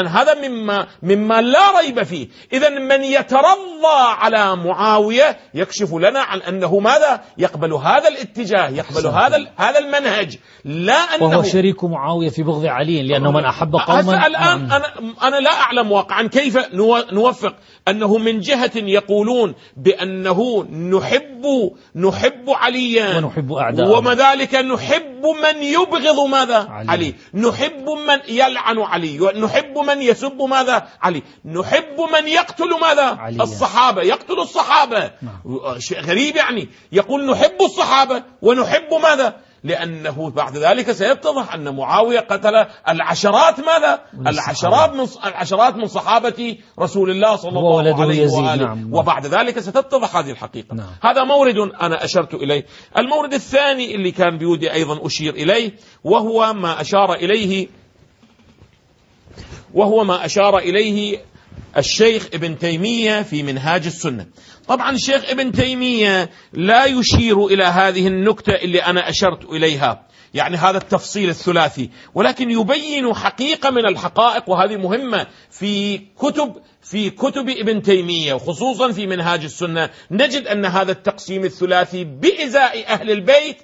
هذا مما مما لا ريب فيه، إذا من يترضى على معاوية يكشف لنا عن أنه ماذا؟ يقبل هذا الاتجاه، يقبل هذا هذا المنهج، لا أنه وهو شريك معاوية في بغض علي لأنه من أحب قوما. الآن أنا أنا لا أعلم واقعا كيف نوفق أنه من جهة يقولون بأنه نحب نحب عليا. ونحب أعداء وما ذلك نحب من يبغض ماذا؟ علي, علي. نحب من يلعن علي، نحب من يسب ماذا؟ علي. نحب من يقتل ماذا؟ علي. الصحابة. يقتل الصحابة. نعم. شيء غريب يعني. يقول نحب الصحابة ونحب ماذا؟ لأنه بعد ذلك سيتضح أن معاوية قتل العشرات ماذا؟ العشرات من العشرات من صحابة رسول الله صلى الله عليه وآله. نعم. وبعد ذلك ستتضح هذه الحقيقة. نعم. هذا مورد أنا أشرت إليه. المورد الثاني اللي كان بودي أيضا أشير إليه وهو ما أشار إليه وهو ما أشار إليه الشيخ ابن تيمية في منهاج السنة. طبعا الشيخ ابن تيمية لا يشير إلى هذه النكتة اللي أنا أشرت إليها يعني هذا التفصيل الثلاثي ولكن يبين حقيقة من الحقائق وهذه مهمة في كتب في كتب ابن تيمية وخصوصا في منهاج السنة. نجد أن هذا التقسيم الثلاثي بإزاء أهل البيت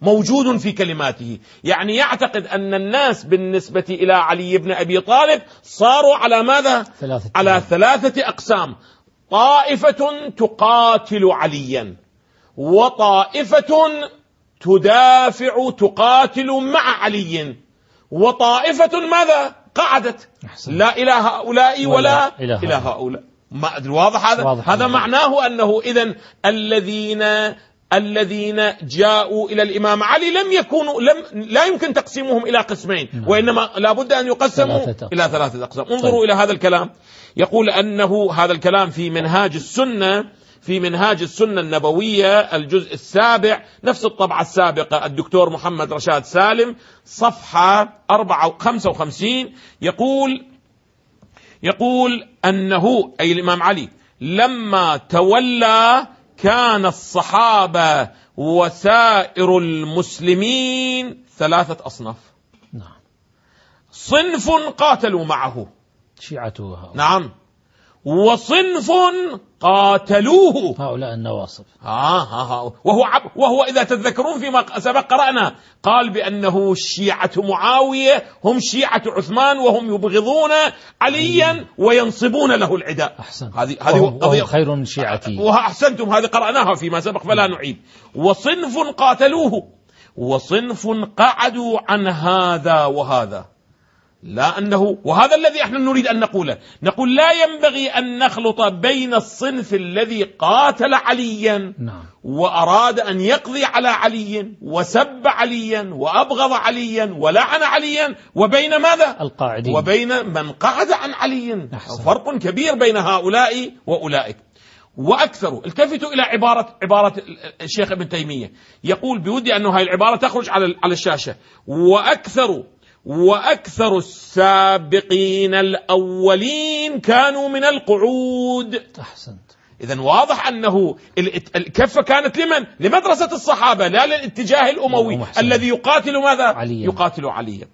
موجود في كلماته. يعني يعتقد أن الناس بالنسبة إلى علي بن أبي طالب صاروا على ماذا؟ ثلاثة على ثلاثة أقسام. طائفة تقاتل عليا وطائفة تدافع تقاتل مع علي وطائفة ماذا؟ قعدت. لا إلى هؤلاء ولا, ولا إلى, إلى هؤلاء. ما واضح هذا؟ واضح. هذا معناه أنه إذا الذين الذين جاءوا إلى الإمام علي لم يكونوا لم لا يمكن تقسيمهم إلى قسمين نعم. وإنما لابد أن يقسموا ثلاثة. إلى ثلاثة أقسام انظروا طيب. إلى هذا الكلام يقول أنه هذا الكلام في منهاج السنة في منهاج السنة النبوية الجزء السابع نفس الطبعة السابقة الدكتور محمد رشاد سالم صفحة 55 يقول يقول أنه أي الإمام علي لما تولى كان الصحابة وسائر المسلمين ثلاثة أصناف. نعم. صنف قاتلوا معه. شيعته نعم. وصنف قاتلوه. هؤلاء النواصب. آه آه آه. وهو عب وهو إذا تتذكرون فيما سبق قرأنا. قال بأنه شيعة معاوية هم شيعة عثمان وهم يبغضون عليا وينصبون له العداء. أحسن. هذه هذه خير من شيعتي. وأحسنتم هذه قرأناها فيما سبق فلا نعيد. وصنف قاتلوه. وصنف قعدوا عن هذا وهذا. لا أنه وهذا الذي إحنا نريد أن نقوله، نقول لا ينبغي أن نخلط بين الصنف الذي قاتل عليا نعم. وأراد أن يقضي على علي وسب عليا وأبغض عليا ولعن عليا وبين ماذا؟ القاعدين وبين من قعد عن علي أحسن. فرق كبير بين هؤلاء وأولئك. وأكثر التفتوا إلى عبارة عبارة الشيخ ابن تيمية يقول بودي انه هذه العبارة تخرج على على الشاشة وأكثر وأكثر السابقين الأولين كانوا من القعود. أحسنت. اذا واضح أنه الكفه كانت لمن؟ لمدرسة الصحابة لا للاتجاه الأموي الذي يقاتل ماذا؟ عليا. يقاتل عليا.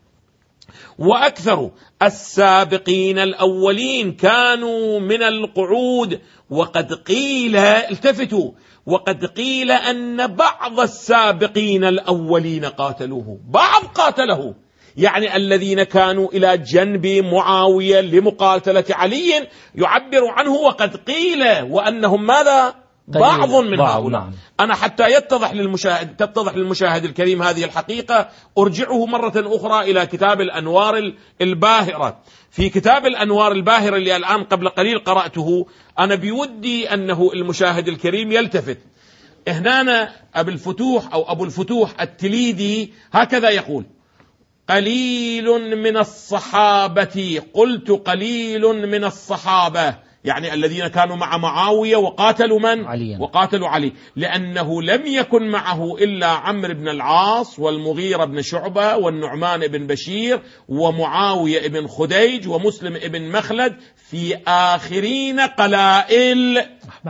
وأكثر السابقين الأولين كانوا من القعود. وقد قيل التفتوا وقد قيل أن بعض السابقين الأولين قاتلوه. بعض قاتله. يعني الذين كانوا إلى جنب معاوية لمقاتلة علي يعبر عنه وقد قيل وأنهم ماذا؟ بعض من هؤلاء. نعم. أنا حتى يتضح للمشاهد تتضح للمشاهد الكريم هذه الحقيقة. أرجعه مرة أخرى إلى كتاب الأنوار الباهرة. في كتاب الأنوار الباهرة اللي الآن قبل قليل قرأته أنا بودي أنه المشاهد الكريم يلتفت. هنا أبو الفتوح أو أبو الفتوح التليدي هكذا يقول قليل من الصحابة. قلت قليل من الصحابة. يعني الذين كانوا مع معاوية وقاتلوا من؟ عليا. وقاتلوا علي. لأنه لم يكن معه إلا عمرو بن العاص والمغيرة بن شعبة والنعمان بن بشير ومعاوية بن خديج ومسلم بن مخلد في آخرين قلائل.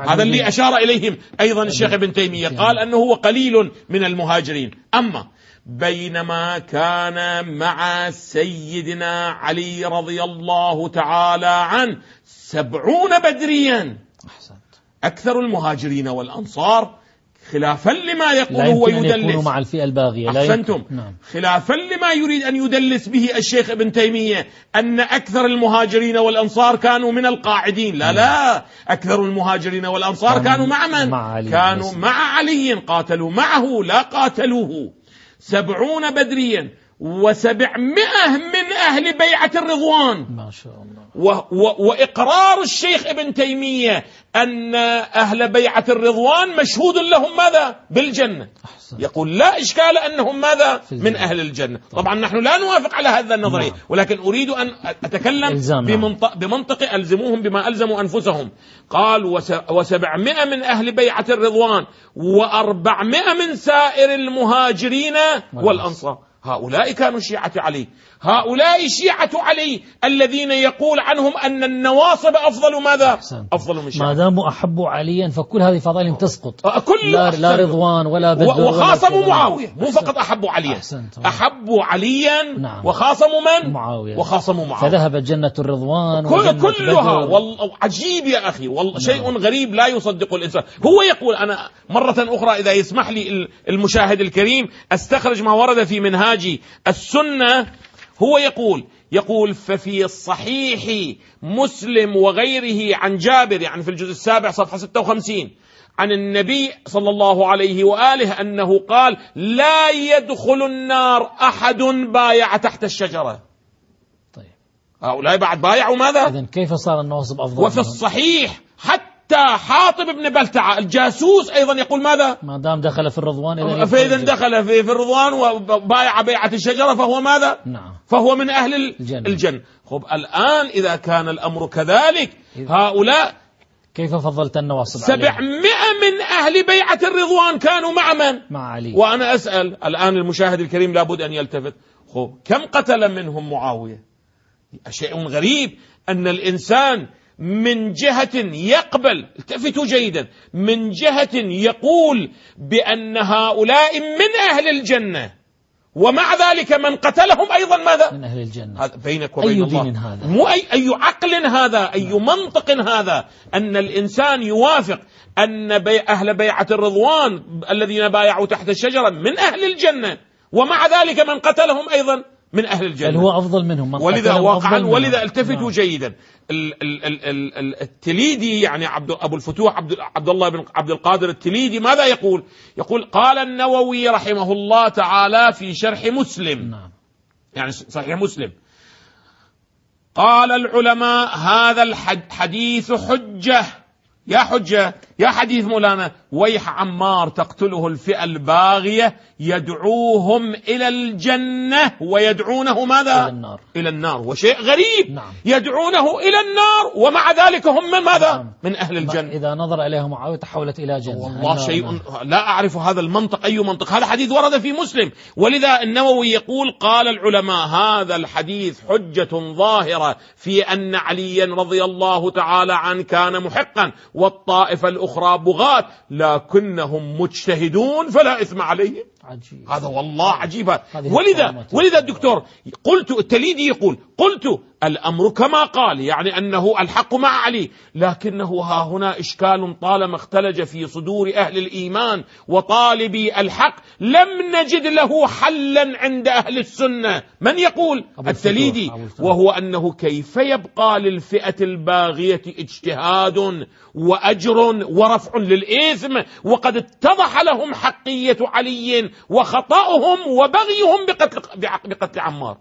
هذا اللي أشار إليهم أيضا الشيخ ابن تيمية. قال أنه هو قليل من المهاجرين. أما بينما كان مع سيدنا علي رضي الله تعالى عنه سبعون بدريا. أحسنت. أكثر المهاجرين والأنصار خلافا لما يقول هو يدلس مع الفئة الباغية لا أحسنتم. نعم. خلافا لما يريد أن يدلس به الشيخ ابن تيمية أن أكثر المهاجرين والأنصار كانوا من القاعدين. لا لا. أكثر المهاجرين والأنصار كانوا مع من مع علي. كانوا مع علي قاتلوا معه لا قاتلوه. سبعون بدريا. وسبعمائة من أهل بيعة الرضوان. ما شاء الله. و و وإقرار الشيخ ابن تيمية أن أهل بيعة الرضوان مشهود لهم ماذا؟ بالجنة. أحسن. يقول لا إشكال أنهم ماذا؟ من أهل الجنة. طبعا, طبعا نحن لا نوافق على هذا النظرية نعم. ولكن أريد أن أتكلم بمنطق, بمنطق ألزموهم بما ألزموا أنفسهم. قال وسبعمائة من أهل بيعة الرضوان وأربعمائة من سائر المهاجرين والأنصار. هؤلاء كانوا شيعة علي. هؤلاء شيعة علي الذين يقول عنهم أن النواصب أفضل ماذا؟ أفضل من شيعة. ما داموا أحبوا عليا فكل هذه فضائلهم تسقط. آه، كل لا, لا رضوان ولا بدر وخاصموا معاوية. مو فقط أحبوا عليا. أحبوا عليا نعم. وخاصموا من؟ معاوية. وخاصموا معاوية. فذهب جنة الرضوان كل كلها. والله عجيب يا أخي. والله نعم. شيء غريب لا يصدق الإنسان. هو يقول أنا مرة أخرى إذا يسمح لي المشاهد الكريم أستخرج ما ورد في منهاج السنة هو يقول يقول ففي الصحيح مسلم وغيره عن جابر يعني في الجزء السابع صفحة 56 عن النبي صلى الله عليه وآله أنه قال لا يدخل النار أحد بايع تحت الشجرة. طيب هؤلاء بعد بايعوا ماذا؟ اذا كيف صار النواصب أفضل؟ وفي الصحيح حتى حتى حاطب بن بلتعة. الجاسوس أيضا يقول ماذا؟ ما دام دخل في الرضوان إذا فإذا دخل في, في الرضوان وبايع بيعة الشجرة فهو ماذا؟ نعم. فهو من أهل الجنة, الجنة. خب الآن إذا كان الأمر كذلك هؤلاء كيف فضلت النواصب سبعمائة من أهل بيعة الرضوان كانوا مع من؟ مع علي. وأنا أسأل الآن المشاهد الكريم لابد أن يلتفت. خب كم قتل منهم معاوية؟ شيء غريب أن الإنسان من جهة يقبل التفتوا جيدا من جهة يقول بأن هؤلاء من أهل الجنة. ومع ذلك من قتلهم أيضا ماذا؟ من أهل الجنة. هذا بينك وبين أي الله. دين هذا؟ مو أي, أي عقل هذا أي منطق هذا. أن الإنسان يوافق أن بي أهل بيعة الرضوان الذين بايعوا تحت الشجرة من أهل الجنة. ومع ذلك من قتلهم أيضا. من أهل الجنة. بل هو أفضل منهم. من ولذا واقعا ولذا التفتوا نعم. جيدا. التليدي يعني عبد أبو الفتوح عبد عبد الله بن عبد القادر التليدي ماذا يقول؟ يقول قال النووي رحمه الله تعالى في شرح مسلم. نعم. يعني صحيح مسلم. قال العلماء هذا الحديث حجة. يا حجة. يا حديث مولانا ويح عمار تقتله الفئة الباغية يدعوهم إلى الجنة ويدعونه ماذا؟ إلى النار إلى النار وشيء غريب نعم. يدعونه إلى النار ومع ذلك هم من ماذا؟ نعم. من أهل الجنة إذا نظر إليهم معاوية تحولت إلى جنة والله شيء نعم. لا أعرف هذا المنطق أي منطق هذا حديث ورد في مسلم ولذا النووي يقول قال العلماء هذا الحديث حجة ظاهرة في أن عليا رضي الله تعالى عنه كان محقا والطائفة الأخرى بغاة لكنهم مجتهدون فلا إثم عليهم. عجيب. هذا والله عجيب. ولذا ولذا الدكتور قلت التليدي يقول قلت الأمر كما قال يعني أنه الحق مع علي لكنه ها هنا إشكال طالما اختلج في صدور أهل الإيمان وطالبي الحق لم نجد له حلا عند أهل السنة. من يقول؟ التليدي وهو أنه كيف يبقى للفئة الباغية اجتهاد وأجر ورفع للإثم وقد اتضح لهم حقية علي وخطأهم وبغيهم بقتل, بقتل عمار.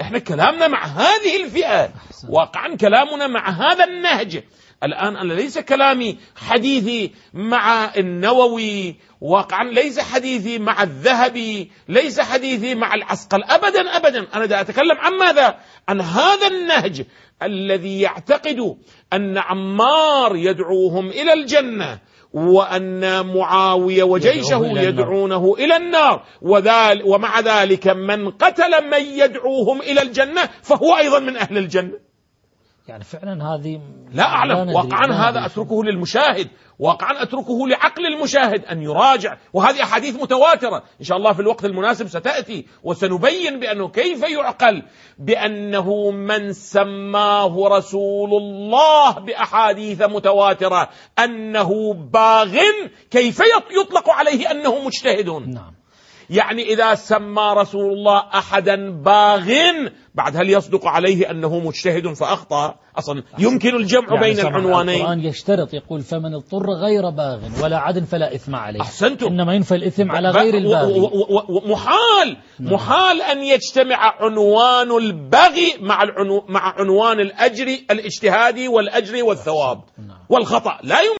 إحنا كلامنا مع هذه الفئة. واقعا كلامنا مع هذا النهج. الآن أنا ليس كلامي حديثي مع النووي واقعا ليس حديثي مع الذهبي ليس حديثي مع العسقل أبدا أبدا. أنا دا أتكلم عن ماذا؟ عن هذا النهج الذي يعتقد أن عمار يدعوهم إلى الجنة وأن معاوية وجيشه يدعونه إلى النار. وذل ومع ذلك من قتل من يدعوهم إلى الجنة فهو أيضا من أهل الجنة. يعني فعلا هذه لا أعلم. واقعا هذا أتركه للمشاهد. واقعا أتركه لعقل المشاهد أن يراجع. وهذه أحاديث متواترة. إن شاء الله في الوقت المناسب ستأتي. وسنبين بأنه كيف يعقل؟ بأنه من سماه رسول الله بأحاديث متواترة. أنه باغ. كيف يطلق عليه أنه مجتهد؟ نعم. يعني إذا سمى رسول الله أحدا باغ بعد هل يصدق عليه أنه مجتهد فأخطأ؟ أصلا يمكن الجمع يعني بين العنوانين. القرآن يشترط يقول فمن اضطر غير باغ ولا عدل فلا إثم عليه. أحسنتم. إنما ينفى الإثم على غير الباغي. محال نعم. محال أن يجتمع عنوان البغي مع, العنو مع عنوان الأجر الاجتهادي والأجر والثواب نعم. والخطأ. لا يمكن.